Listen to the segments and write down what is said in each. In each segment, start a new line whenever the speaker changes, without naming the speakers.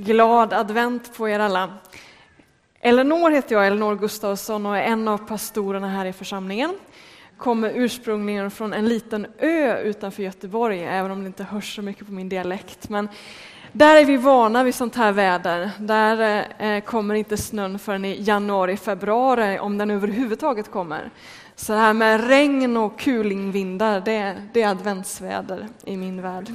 Glad advent på er alla. Elinor heter jag, Elinor Gustafsson och är en av pastorerna här i församlingen. Kommer ursprungligen från en liten ö utanför Göteborg, även om det inte hörs så mycket på min dialekt. Men där är vi vana vid sånt här väder. Där eh, kommer inte snön förrän i januari, februari, om den överhuvudtaget kommer. Så det här med regn och kulingvindar, det, det är adventsväder i min värld.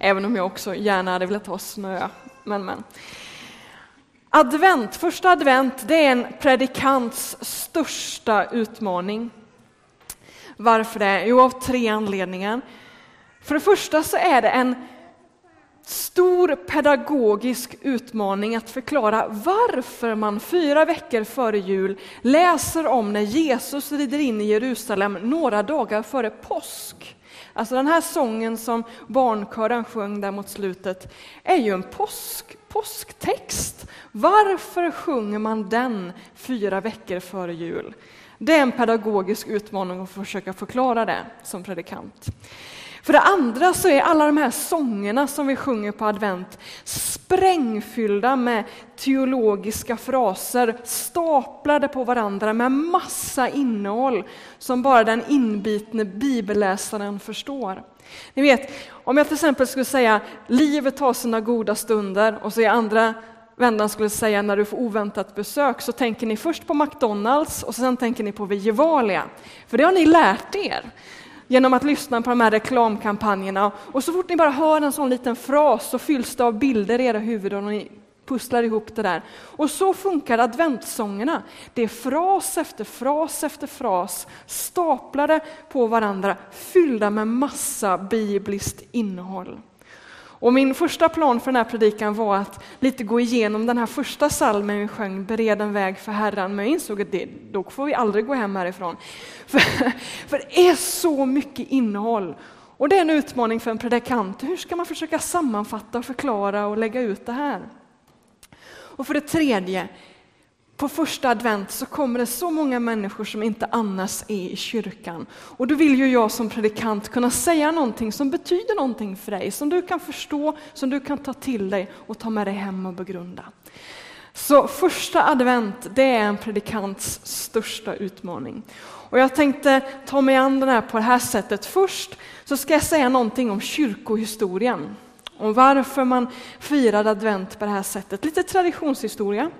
Även om jag också gärna hade velat ha snö. Men, men. Advent, första advent, det är en predikants största utmaning. Varför det? Jo, av tre anledningar. För det första så är det en stor pedagogisk utmaning att förklara varför man fyra veckor före jul läser om när Jesus rider in i Jerusalem några dagar före påsk. Alltså den här sången som barnkören sjöng där mot slutet är ju en påsk, påsktext. Varför sjunger man den fyra veckor före jul? Det är en pedagogisk utmaning att försöka förklara det som predikant. För det andra så är alla de här sångerna som vi sjunger på advent sprängfyllda med teologiska fraser staplade på varandra med massa innehåll som bara den inbitne bibelläsaren förstår. Ni vet, om jag till exempel skulle säga livet har sina goda stunder och så i andra vändan skulle säga när du får oväntat besök så tänker ni först på McDonalds och sen tänker ni på Vegevalia. För det har ni lärt er genom att lyssna på de här reklamkampanjerna. Och så fort ni bara hör en sån liten fras så fylls det av bilder i era huvuden och ni pusslar ihop det där. Och så funkar adventssångerna. Det är fras efter fras efter fras staplade på varandra, fyllda med massa bibliskt innehåll. Och min första plan för den här predikan var att lite gå igenom den här första salmen vi sjöng, Bered en väg för Herren, men jag insåg att det, då får vi aldrig gå hem härifrån. För, för det är så mycket innehåll. Och det är en utmaning för en predikant. Hur ska man försöka sammanfatta, förklara och lägga ut det här? Och för det tredje, på första advent så kommer det så många människor som inte annars är i kyrkan. Och då vill ju jag som predikant kunna säga någonting som betyder någonting för dig, som du kan förstå, som du kan ta till dig och ta med dig hem och begrunda. Så första advent, det är en predikants största utmaning. Och jag tänkte ta mig an den här på det här sättet. Först så ska jag säga någonting om kyrkohistorien. Om varför man firar advent på det här sättet. Lite traditionshistoria.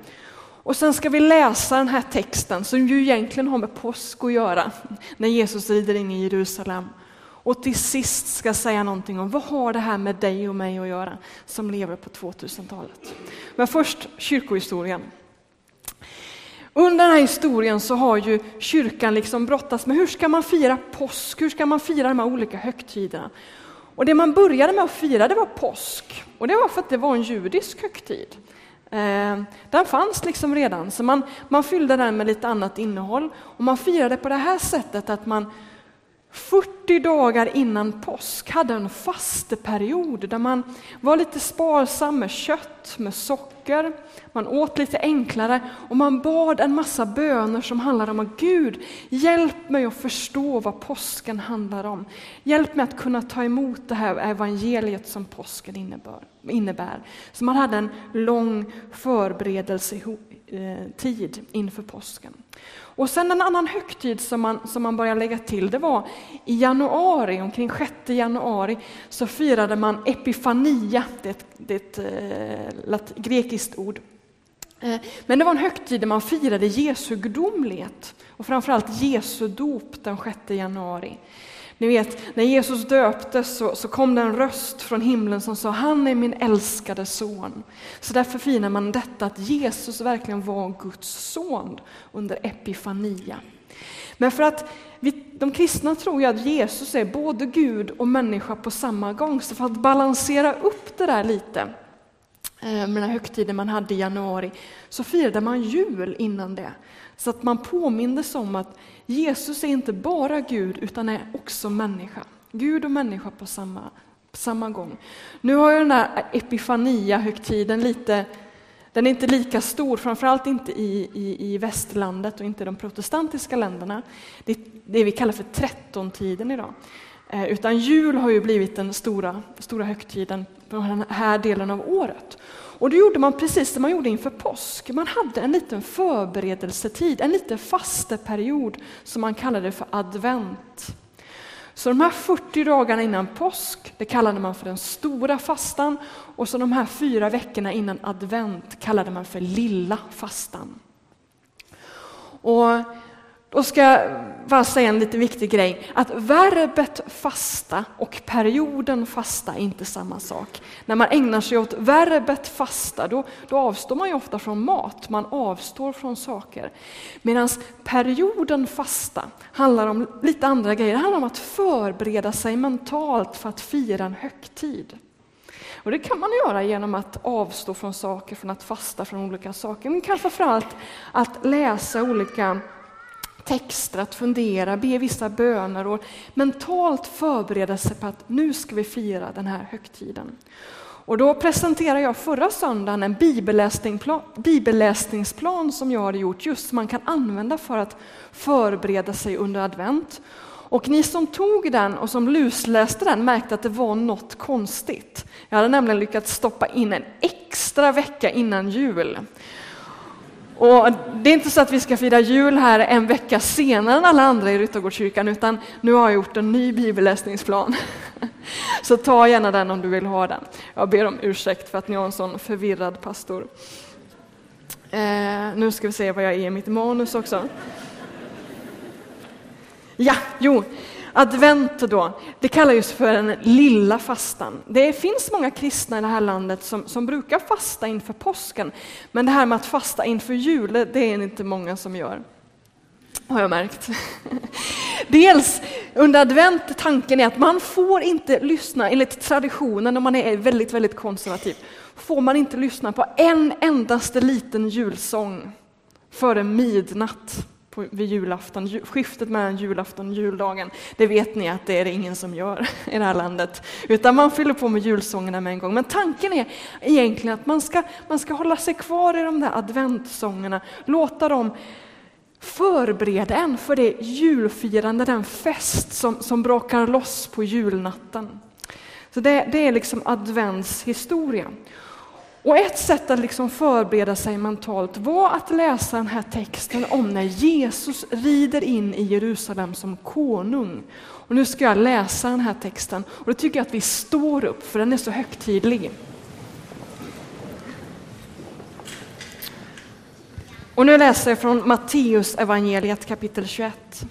Och sen ska vi läsa den här texten som ju egentligen har med påsk att göra, när Jesus rider in i Jerusalem. Och till sist ska jag säga någonting om vad har det här med dig och mig att göra som lever på 2000-talet. Men först kyrkohistorien. Under den här historien så har ju kyrkan liksom brottats med hur ska man fira påsk, hur ska man fira de här olika högtiderna. Och det man började med att fira det var påsk, och det var för att det var en judisk högtid. Eh, den fanns liksom redan, så man, man fyllde den med lite annat innehåll. Och man firade på det här sättet att man 40 dagar innan påsk hade en fasteperiod där man var lite sparsam med kött, med socker, man åt lite enklare och man bad en massa böner som handlade om att Gud, hjälp mig att förstå vad påsken handlar om. Hjälp mig att kunna ta emot det här evangeliet som påsken innebär innebär. Så man hade en lång förberedelsetid inför påsken. Och sen en annan högtid som man, som man började lägga till, det var i januari, omkring 6 januari, så firade man Epifania, det är ett, det är ett eh, lat, grekiskt ord. Eh, men det var en högtid där man firade Jesu gudomlighet och framförallt Jesu dop den 6 januari. Ni vet, när Jesus döptes så, så, kom det en röst från himlen som sa han är min älskade son. Så därför firar man detta att Jesus verkligen var Guds son under Epifania. Men för att vi, de kristna tror ju att Jesus är både Gud och människa på samma gång, så för att balansera upp det där lite Eh, med den här högtiden man hade i januari, så firade man jul innan det. Så att man påmindes om att Jesus är inte bara Gud utan är också människa. Gud och människa på samma, på samma gång. Nu har ju den här Epifania-högtiden lite den är inte lika stor, framförallt inte i, i, i västlandet och inte i de protestantiska länderna. Det det vi kallar för trettontiden idag. Eh, utan jul har ju blivit den stora, stora högtiden på den här delen av året. Och då gjorde man precis som man gjorde inför påsk. Man hade en liten förberedelsetid, en liten fasteperiod som man kallade för advent. Så de här 40 dagarna innan påsk, det kallade man för den stora fastan och så de här fyra veckorna innan advent kallade man för lilla fastan. Och då ska jag bara säga en lite viktig grej, att verbet fasta och perioden fasta är inte samma sak. När man ägnar sig åt verbet fasta, då, då avstår man ju ofta från mat, man avstår från saker. Medan perioden fasta handlar om lite andra grejer, det handlar om att förbereda sig mentalt för att fira en högtid. Och det kan man göra genom att avstå från saker, från att fasta från olika saker, men kanske framförallt att läsa olika texter, att fundera, be vissa böner och mentalt förbereda sig på att nu ska vi fira den här högtiden. Och då presenterade jag förra söndagen en bibelläsningsplan, bibelläsningsplan som jag hade gjort just som man kan använda för att förbereda sig under advent. Och ni som tog den och som lusläste den märkte att det var något konstigt. Jag hade nämligen lyckats stoppa in en extra vecka innan jul. Och det är inte så att vi ska fira jul här en vecka senare än alla andra i Ryttargårdskyrkan, utan nu har jag gjort en ny bibelläsningsplan. Så ta gärna den om du vill ha den. Jag ber om ursäkt för att ni har en sån förvirrad pastor. Eh, nu ska vi se vad jag är i mitt manus också. Ja, jo, Advent då, det kallas för den lilla fastan. Det finns många kristna i det här landet som, som brukar fasta inför påsken, men det här med att fasta inför jul, det är det inte många som gör. Har jag märkt. Dels under advent, tanken är att man får inte lyssna, enligt traditionen om man är väldigt, väldigt konservativ, får man inte lyssna på en endaste liten julsång före midnatt på, vid julafton, skiftet mellan julafton och juldagen, det vet ni att det är det ingen som gör i det här landet. Utan man fyller på med julsångerna med en gång. Men tanken är egentligen att man ska, man ska hålla sig kvar i de där adventsångerna, låta dem förbereda en för det julfirande, den fest som, som brakar loss på julnatten. Så det, det är liksom advents historia. Och ett sätt att liksom förbereda sig mentalt var att läsa den här texten om när Jesus rider in i Jerusalem som konung. Och nu ska jag läsa den här texten och då tycker jag att vi står upp för den är så högtidlig. Och nu läser jag från Matteus evangeliet kapitel 21.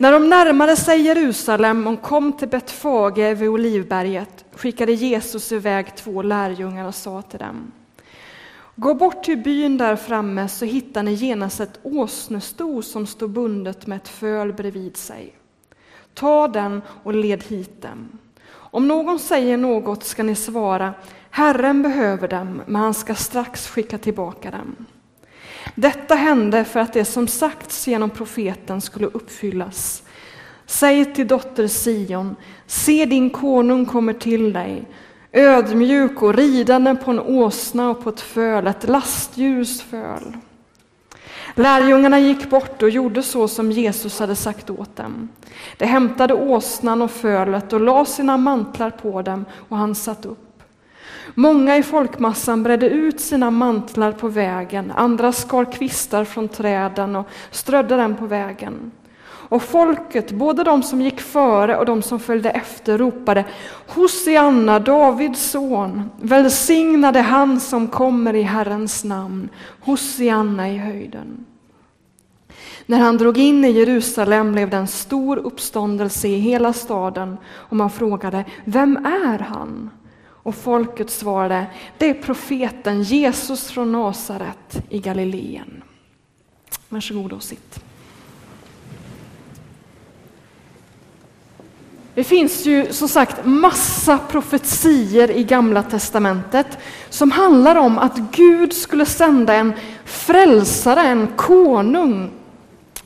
När de närmade sig Jerusalem och kom till Betfage vid Olivberget skickade Jesus iväg två lärjungar och sa till dem Gå bort till byn där framme så hittar ni genast ett åsnesto som står bundet med ett föl bredvid sig. Ta den och led hit dem. Om någon säger något ska ni svara Herren behöver dem, men han ska strax skicka tillbaka dem. Detta hände för att det som sagts genom profeten skulle uppfyllas. Säg till dotter Sion, se din konung kommer till dig, ödmjuk och ridande på en åsna och på ett föl, ett lastdjurs föl. Lärjungarna gick bort och gjorde så som Jesus hade sagt åt dem. De hämtade åsnan och fölet och la sina mantlar på dem och han satt upp. Många i folkmassan bredde ut sina mantlar på vägen, andra skar kvistar från träden och strödde dem på vägen. Och folket, både de som gick före och de som följde efter, ropade Hosianna, Davids son, välsignade han som kommer i Herrens namn, Hosianna i höjden. När han drog in i Jerusalem blev det en stor uppståndelse i hela staden och man frågade, vem är han? Och folket svarade, det är profeten Jesus från Nasaret i Galileen. Varsågod och sitt. Det finns ju som sagt massa profetier i Gamla testamentet som handlar om att Gud skulle sända en frälsare, en konung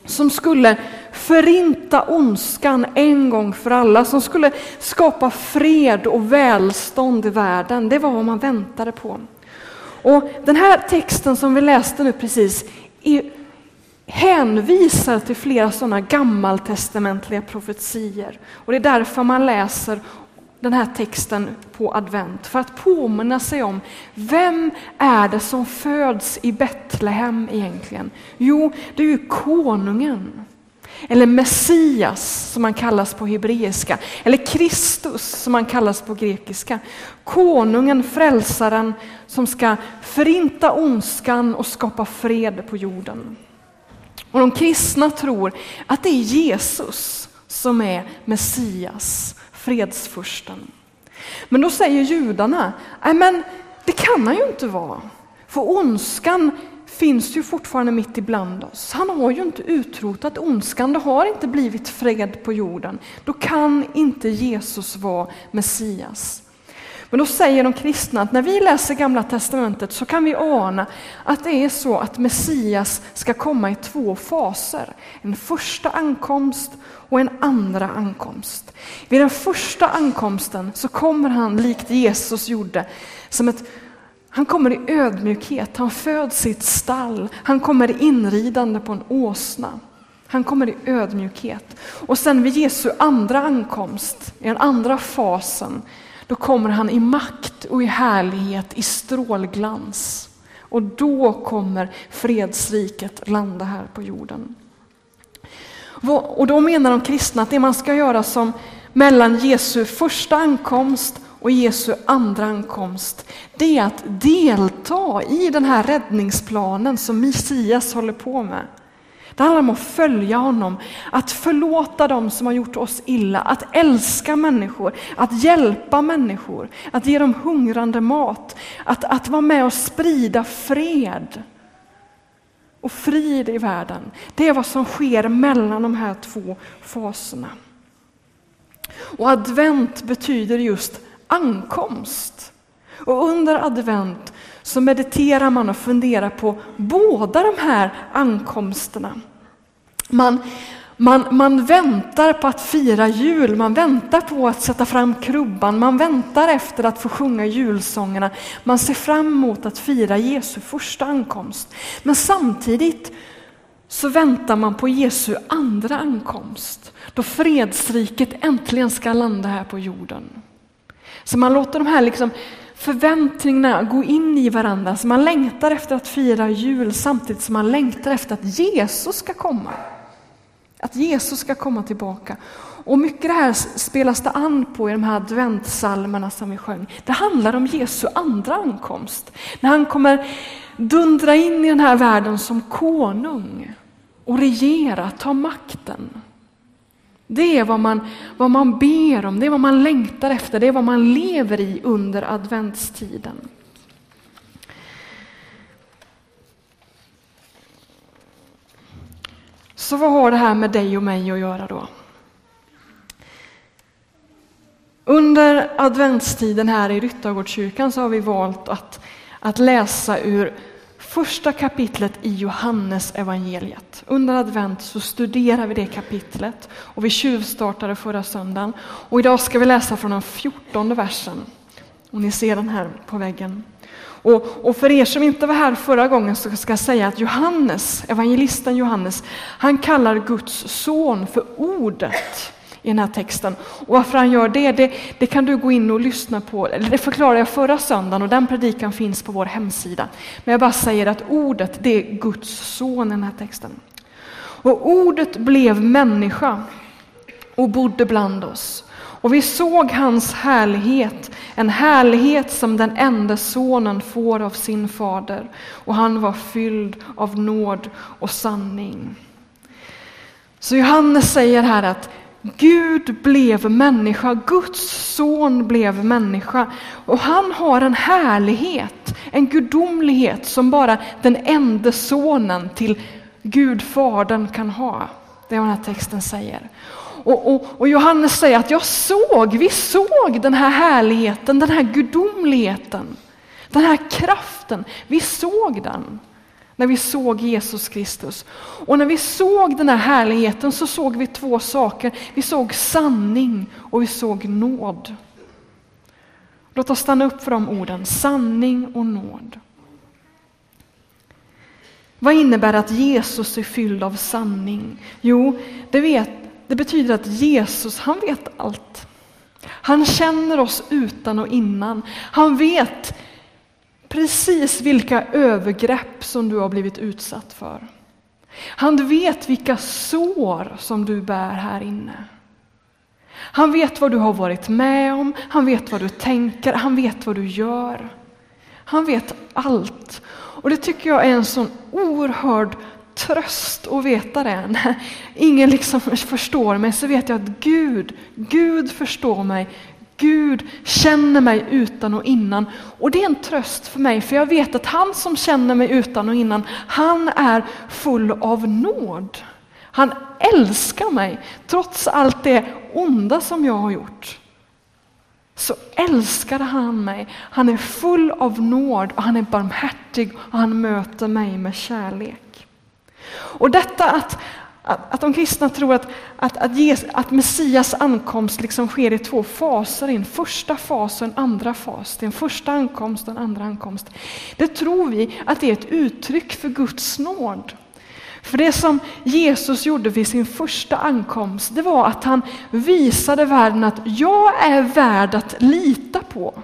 som skulle förinta ondskan en gång för alla, som skulle skapa fred och välstånd i världen. Det var vad man väntade på. Och Den här texten som vi läste nu precis är hänvisar till flera sådana gammaltestamentliga profetier. Och det är därför man läser den här texten på advent, för att påminna sig om vem är det som föds i Betlehem egentligen? Jo, det är ju konungen. Eller Messias som han kallas på hebreiska, eller Kristus som han kallas på grekiska. Konungen, frälsaren som ska förinta ondskan och skapa fred på jorden. Och de kristna tror att det är Jesus som är Messias, fredsfursten. Men då säger judarna, nej men det kan han ju inte vara. För ondskan finns ju fortfarande mitt ibland oss. Han har ju inte utrotat ondskan, det har inte blivit fred på jorden. Då kan inte Jesus vara Messias. Men då säger de kristna att när vi läser Gamla Testamentet så kan vi ana att det är så att Messias ska komma i två faser. En första ankomst och en andra ankomst. Vid den första ankomsten så kommer han likt Jesus gjorde som ett han kommer i ödmjukhet, han föds i ett stall, han kommer inridande på en åsna. Han kommer i ödmjukhet. Och sen vid Jesu andra ankomst, i den andra fasen, då kommer han i makt och i härlighet, i strålglans. Och då kommer fredsriket landa här på jorden. Och då menar de kristna att det man ska göra som mellan Jesu första ankomst och Jesu andra ankomst, det är att delta i den här räddningsplanen som Messias håller på med. Det handlar om att följa honom, att förlåta dem som har gjort oss illa, att älska människor, att hjälpa människor, att ge dem hungrande mat, att, att vara med och sprida fred och frid i världen. Det är vad som sker mellan de här två faserna. Och advent betyder just ankomst. Och under advent så mediterar man och funderar på båda de här ankomsterna. Man, man, man väntar på att fira jul, man väntar på att sätta fram krubban, man väntar efter att få sjunga julsångerna. Man ser fram emot att fira Jesu första ankomst. Men samtidigt så väntar man på Jesu andra ankomst, då fredsriket äntligen ska landa här på jorden. Så man låter de här liksom förväntningarna gå in i varandra, så man längtar efter att fira jul samtidigt som man längtar efter att Jesus ska komma. Att Jesus ska komma tillbaka. Och mycket det här spelas det an på i de här adventsalmerna som vi sjöng. Det handlar om Jesu andra ankomst. När han kommer dundra in i den här världen som konung och regera, ta makten. Det är vad man, vad man ber om, det är vad man längtar efter, det är vad man lever i under adventstiden. Så vad har det här med dig och mig att göra då? Under adventstiden här i Ryttargårdskyrkan så har vi valt att, att läsa ur första kapitlet i Johannes evangeliet. Under advent så studerar vi det kapitlet och vi tjuvstartade förra söndagen. Och idag ska vi läsa från den fjortonde versen. Och ni ser den här på väggen. Och, och, för er som inte var här förra gången så ska jag säga att Johannes, evangelisten Johannes, han kallar Guds son för ordet i den här texten. Och varför han gör det, det, det kan du gå in och lyssna på. Det förklarade jag förra söndagen och den predikan finns på vår hemsida. Men jag bara säger att ordet, det är Guds son i den här texten. Och ordet blev människa och bodde bland oss. Och vi såg hans härlighet, en härlighet som den enda sonen får av sin fader. Och han var fylld av nåd och sanning. Så Johannes säger här att Gud blev människa, Guds son blev människa. Och han har en härlighet, en gudomlighet som bara den enda sonen till Gud, Fadern, kan ha. Det är vad den här texten säger. Och, och, och, Johannes säger att jag såg, vi såg den här härligheten, den här gudomligheten, den här kraften. Vi såg den när vi såg Jesus Kristus. Och när vi såg den här härligheten så såg vi två saker. Vi såg sanning och vi såg nåd. Låt oss stanna upp för de orden, sanning och nåd. Vad innebär att Jesus är fylld av sanning? Jo, det, vet, det betyder att Jesus, han vet allt. Han känner oss utan och innan. Han vet precis vilka övergrepp som du har blivit utsatt för. Han vet vilka sår som du bär här inne. Han vet vad du har varit med om, han vet vad du tänker, han vet vad du gör. Han vet allt. Och det tycker jag är en sån oerhörd tröst att veta det. När ingen liksom förstår mig så vet jag att Gud, Gud förstår mig. Gud känner mig utan och innan. Och det är en tröst för mig, för jag vet att han som känner mig utan och innan, han är full av nåd. Han älskar mig trots allt det onda som jag har gjort. Så älskar han mig. Han är full av nåd och han är barmhärtig och han möter mig med kärlek. Och detta att, att, att de kristna tror att, att, att, Jesus, att Messias ankomst liksom sker i två faser, en första fas och en andra fas. Det är en första ankomst och en andra ankomst. Det tror vi att det är ett uttryck för Guds nåd. För det som Jesus gjorde vid sin första ankomst, det var att han visade världen att jag är värd att lita på.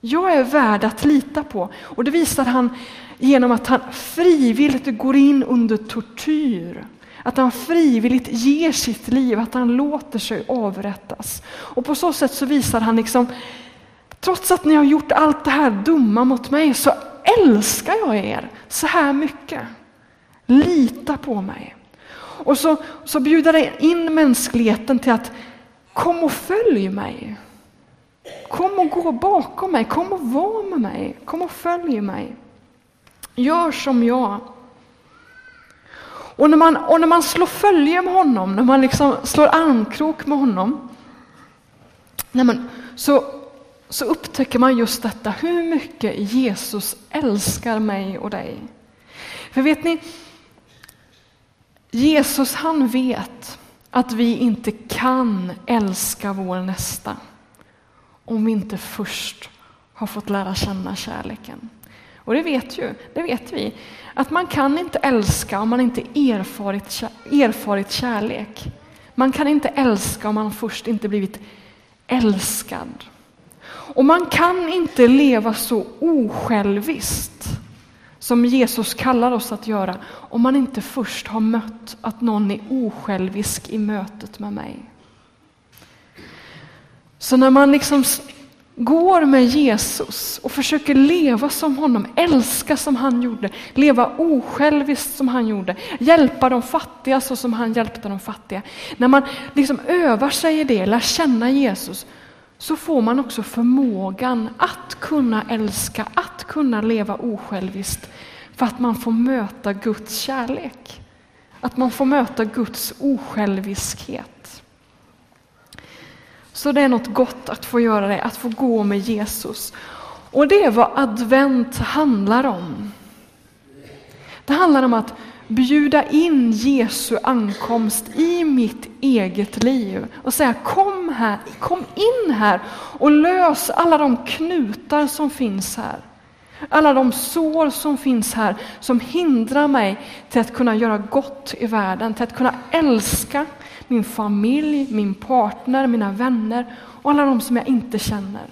Jag är värd att lita på. Och det visar han genom att han frivilligt går in under tortyr. Att han frivilligt ger sitt liv, att han låter sig avrättas. Och på så sätt så visar han liksom, trots att ni har gjort allt det här dumma mot mig så älskar jag er så här mycket. Lita på mig. Och så, så bjuder han in mänskligheten till att kom och följ mig. Kom och gå bakom mig, kom och var med mig, kom och följ mig. Gör som jag. Och när man, och när man slår följe med honom, när man liksom slår armkrok med honom, man, så, så upptäcker man just detta, hur mycket Jesus älskar mig och dig. För vet ni, Jesus han vet att vi inte kan älska vår nästa om vi inte först har fått lära känna kärleken. Och det vet ju, det vet vi, att man kan inte älska om man inte erfarit, erfarit kärlek. Man kan inte älska om man först inte blivit älskad. Och man kan inte leva så osjälviskt som Jesus kallar oss att göra om man inte först har mött att någon är osjälvisk i mötet med mig. Så när man liksom går med Jesus och försöker leva som honom, älska som han gjorde, leva osjälviskt som han gjorde, hjälpa de fattiga så som han hjälpte de fattiga. När man liksom övar sig i det, lär känna Jesus, så får man också förmågan att kunna älska, att kunna leva osjälviskt för att man får möta Guds kärlek. Att man får möta Guds osjälviskhet. Så det är något gott att få göra det, att få gå med Jesus. Och det är vad advent handlar om. Det handlar om att bjuda in Jesu ankomst i mitt eget liv och säga kom här, kom in här och lös alla de knutar som finns här. Alla de sår som finns här som hindrar mig till att kunna göra gott i världen, till att kunna älska min familj, min partner, mina vänner och alla de som jag inte känner.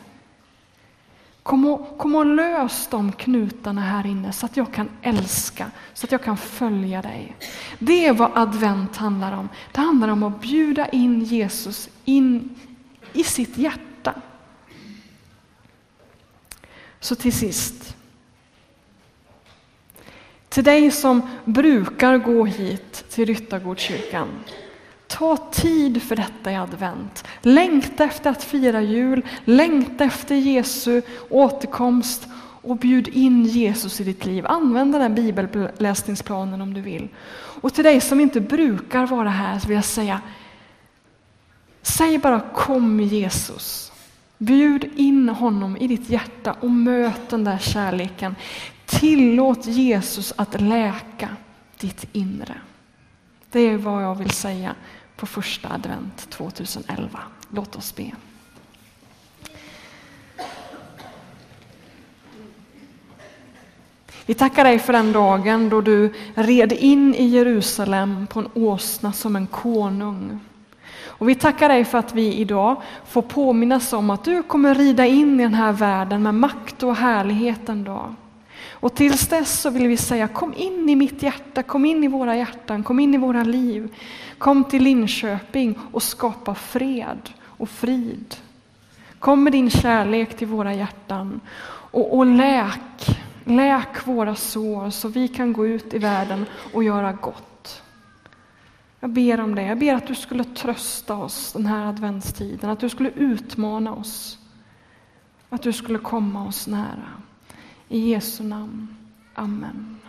Kom och, kom och lös de knutarna här inne så att jag kan älska, så att jag kan följa dig. Det är vad advent handlar om. Det handlar om att bjuda in Jesus in i sitt hjärta. Så till sist. Till dig som brukar gå hit till Ryttargårdskyrkan. Ta tid för detta i advent. Längta efter att fira jul, längta efter Jesu återkomst och bjud in Jesus i ditt liv. Använd den här bibelläsningsplanen om du vill. Och till dig som inte brukar vara här så vill jag säga, säg bara kom Jesus. Bjud in honom i ditt hjärta och möt den där kärleken. Tillåt Jesus att läka ditt inre. Det är vad jag vill säga på första advent 2011. Låt oss be. Vi tackar dig för den dagen då du red in i Jerusalem på en åsna som en konung. Och vi tackar dig för att vi idag får påminnas om att du kommer rida in i den här världen med makt och härlighet en dag. Och tills dess så vill vi säga kom in i mitt hjärta, kom in i våra hjärtan, kom in i våra liv. Kom till Linköping och skapa fred och frid. Kom med din kärlek till våra hjärtan och, och läk, läk våra sår så vi kan gå ut i världen och göra gott. Jag ber om det. Jag ber att du skulle trösta oss den här adventstiden, att du skulle utmana oss, att du skulle komma oss nära. I Jesu namn. Amen.